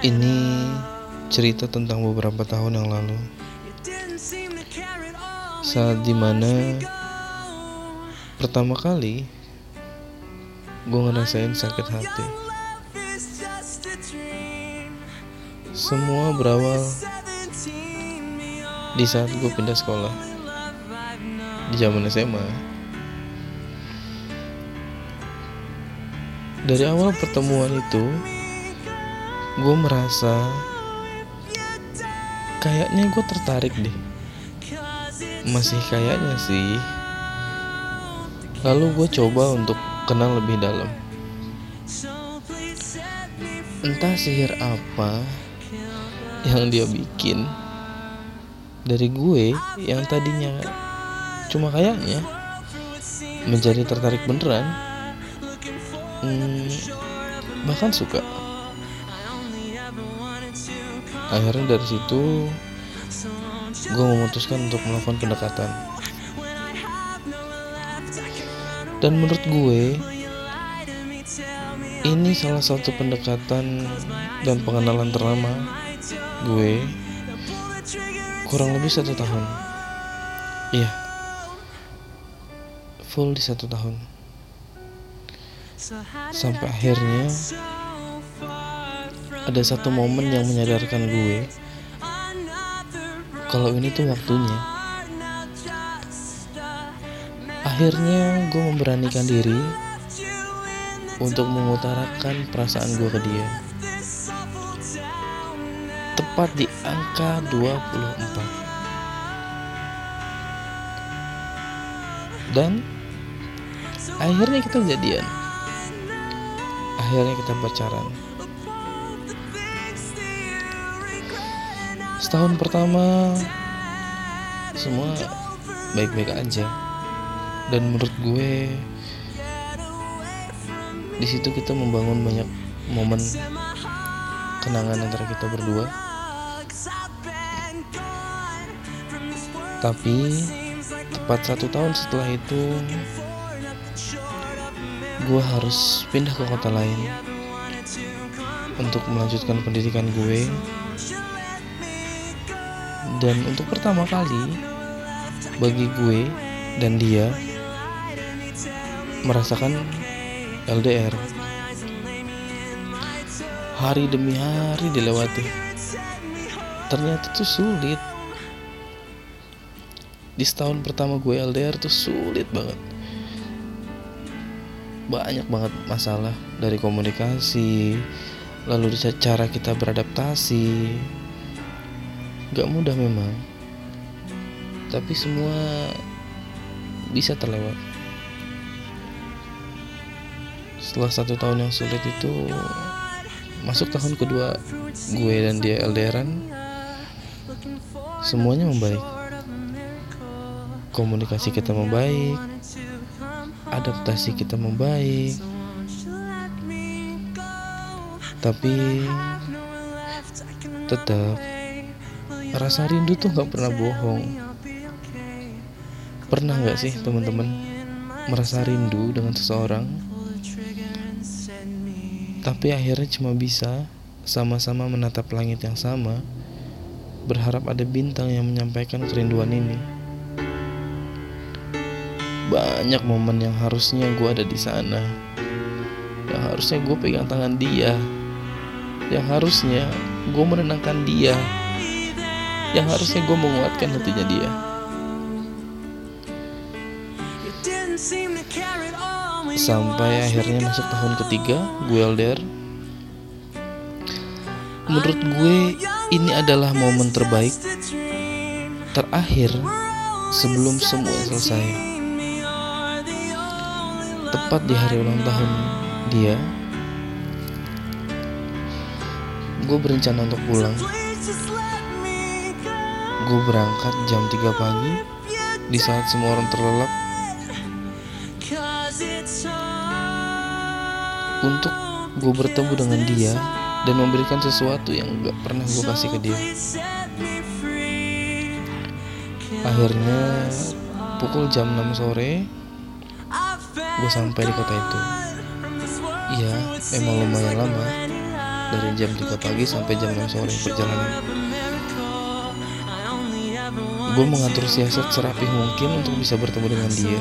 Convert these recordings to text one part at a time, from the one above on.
Ini cerita tentang beberapa tahun yang lalu. Saat di mana Pertama kali Gue ngerasain sakit hati. Semua berawal Di saat gue pindah sekolah Di zaman SMA Dari awal pertemuan itu gue merasa kayaknya gue tertarik deh. Masih kayaknya sih. Lalu gue coba untuk kenal lebih dalam. Entah sihir apa yang dia bikin dari gue yang tadinya cuma kayaknya menjadi tertarik beneran hmm, bahkan suka akhirnya dari situ gue memutuskan untuk melakukan pendekatan. Dan menurut gue ini salah satu pendekatan dan pengenalan terlama gue kurang lebih satu tahun. Iya full di satu tahun. Sampai akhirnya ada satu momen yang menyadarkan gue kalau ini tuh waktunya. Akhirnya gue memberanikan diri untuk mengutarakan perasaan gue ke dia. Tepat di angka 24 dan akhirnya kita jadian. Akhirnya kita pacaran setahun pertama. Semua baik-baik aja. Dan menurut gue di situ kita membangun banyak momen kenangan antara kita berdua. Tapi tepat satu tahun setelah itu gue harus pindah ke kota lain untuk melanjutkan pendidikan gue dan untuk pertama kali bagi gue dan dia merasakan LDR hari demi hari dilewati. Ternyata tuh sulit. Di setahun pertama gue LDR tuh sulit banget. Banyak banget masalah dari komunikasi lalu cara kita beradaptasi Gak mudah memang. Tapi semua bisa terlewat. Setelah satu tahun yang sulit itu Masuk tahun kedua gue dan dia LDRan Semuanya membaik. Komunikasi kita membaik Adaptasi kita membaik. Tapi Tetap Rasa rindu tuh gak pernah bohong. Pernah gak sih teman-teman merasa rindu dengan seseorang? Tapi akhirnya cuma bisa sama-sama menatap langit yang sama, berharap ada bintang yang menyampaikan kerinduan ini. Banyak momen yang harusnya gue ada di sana, yang harusnya gue pegang tangan dia, yang harusnya gue menenangkan dia yang harusnya gue menguatkan hatinya dia. Sampai akhirnya masuk tahun ketiga, gue LDR. Menurut gue ini adalah momen terbaik terakhir sebelum semua selesai. Tepat di hari ulang tahun dia, gue berencana untuk pulang gue berangkat jam 3 pagi di saat semua orang terlelap. Untuk gue bertemu dengan dia dan memberikan sesuatu yang gak pernah gue kasih ke dia. Akhirnya pukul jam 6 sore gue sampai di kota itu. Iya emang lumayan lama dari jam 3 pagi sampai jam 6 sore perjalanan gue mengatur siasat serapih mungkin untuk bisa bertemu dengan dia.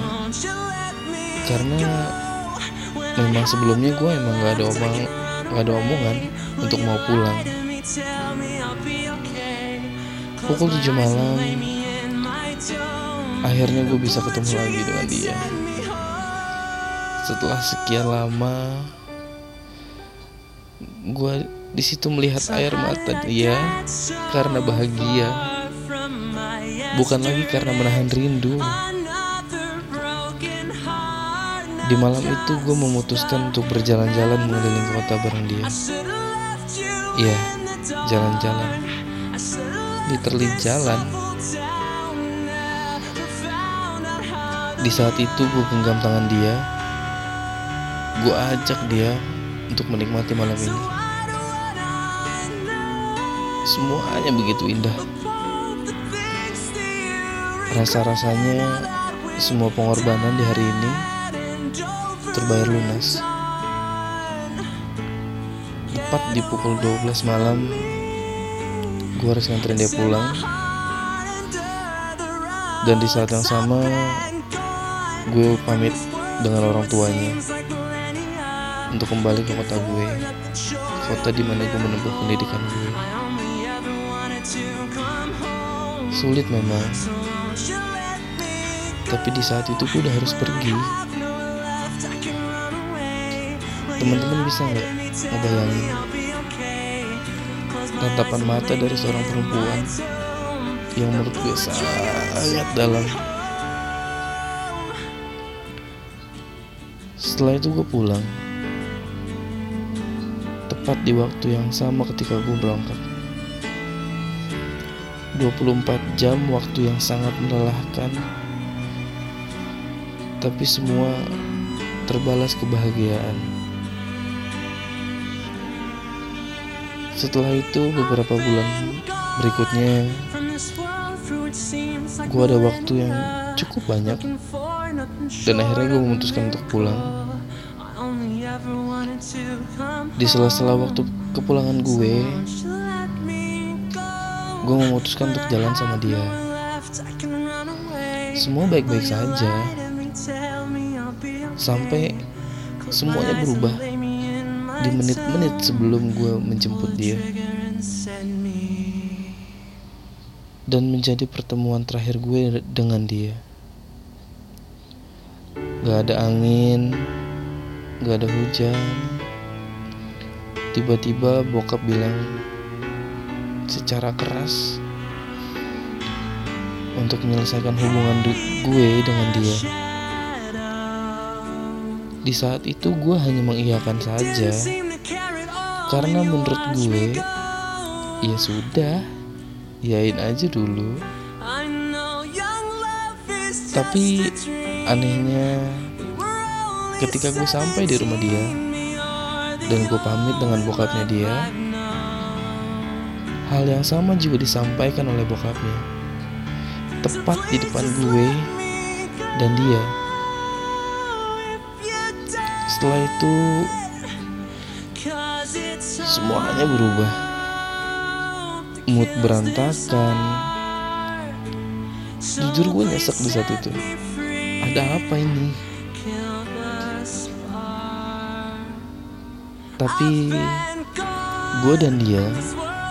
Karena memang sebelumnya gue emang gak ada omong gak ada omongan untuk mau pulang. Pukul 7 malam akhirnya gue bisa ketemu lagi dengan dia. Setelah sekian lama gue di situ melihat air mata dia karena bahagia bukan lagi karena menahan rindu. Di malam itu gue memutuskan untuk berjalan-jalan mengelilingi kota bareng dia. Iya jalan-jalan. Literally jalan. Di saat itu gue genggam tangan dia. Gue ajak dia untuk menikmati malam ini. Semuanya begitu indah rasa-rasanya semua pengorbanan di hari ini terbayar lunas. Tepat di pukul 12 malam gue harus nganterin dia pulang. Dan di saat yang sama gue pamit dengan orang tuanya untuk kembali ke kota gue. Kota di mana gue menempuh pendidikan gue. Sulit memang tapi di saat itu gue udah harus pergi. Teman-teman bisa nggak ngebayangin tatapan mata dari seorang perempuan yang menurut gue sangat dalam? Setelah itu gue pulang. Tepat di waktu yang sama ketika gue berangkat. 24 jam waktu yang sangat melelahkan tapi semua terbalas kebahagiaan. Setelah itu beberapa bulan berikutnya gue ada waktu yang cukup banyak. Dan akhirnya gue memutuskan untuk pulang. Di sela-sela waktu kepulangan gue gue memutuskan untuk jalan sama dia. Semua baik-baik saja sampai semuanya berubah di menit-menit sebelum gue menjemput dia. Dan menjadi pertemuan terakhir gue dengan dia. Gak ada angin gak ada hujan. Tiba-tiba bokap bilang secara keras untuk menyelesaikan hubungan gue dengan dia di saat itu gue hanya mengiyakan saja. Karena menurut gue ya sudah yain aja dulu. Tapi anehnya ketika gue sampai di rumah dia dan gue pamit dengan bokapnya dia hal yang sama juga disampaikan oleh bokapnya. Tepat di depan gue dan dia setelah itu semuanya berubah. Mood berantakan. Jujur gue nyesek di saat itu. Ada apa ini? Tapi gue dan dia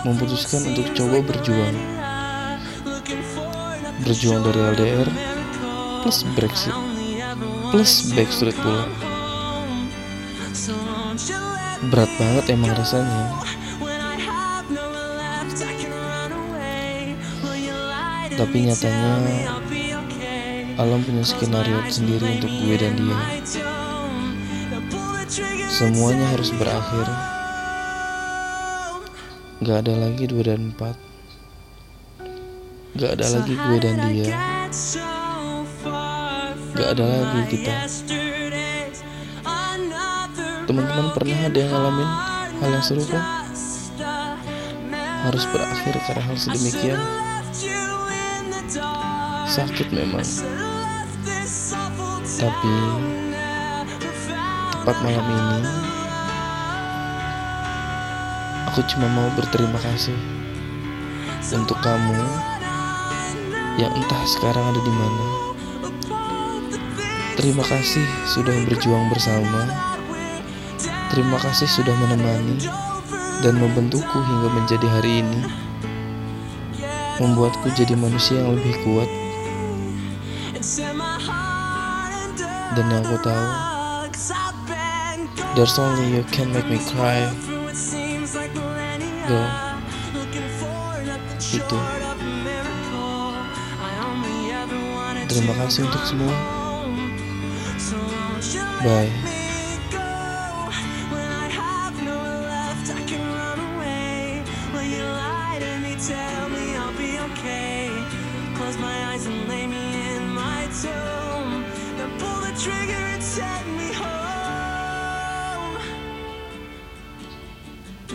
memutuskan untuk coba berjuang. Berjuang dari LDR plus Brexit plus Backstreet pula berat banget emang rasanya. Tapi nyatanya alam punya skenario sendiri untuk gue dan dia. Semuanya harus berakhir. Gak ada lagi dua dan empat. Gak ada lagi gue dan dia. Gak ada lagi kita Teman-teman pernah ada yang ngalamin hal yang serupa? Harus berakhir karena hal sedemikian Sakit memang Tapi Tepat malam ini Aku cuma mau berterima kasih untuk kamu yang entah sekarang ada di mana. Terima kasih sudah berjuang bersama. Terima kasih sudah menemani dan membentukku hingga menjadi hari ini. Membuatku jadi manusia yang lebih kuat. Dan yang aku tahu, there's only you can make me cry. Girl, itu. Terima kasih untuk semua. Bye.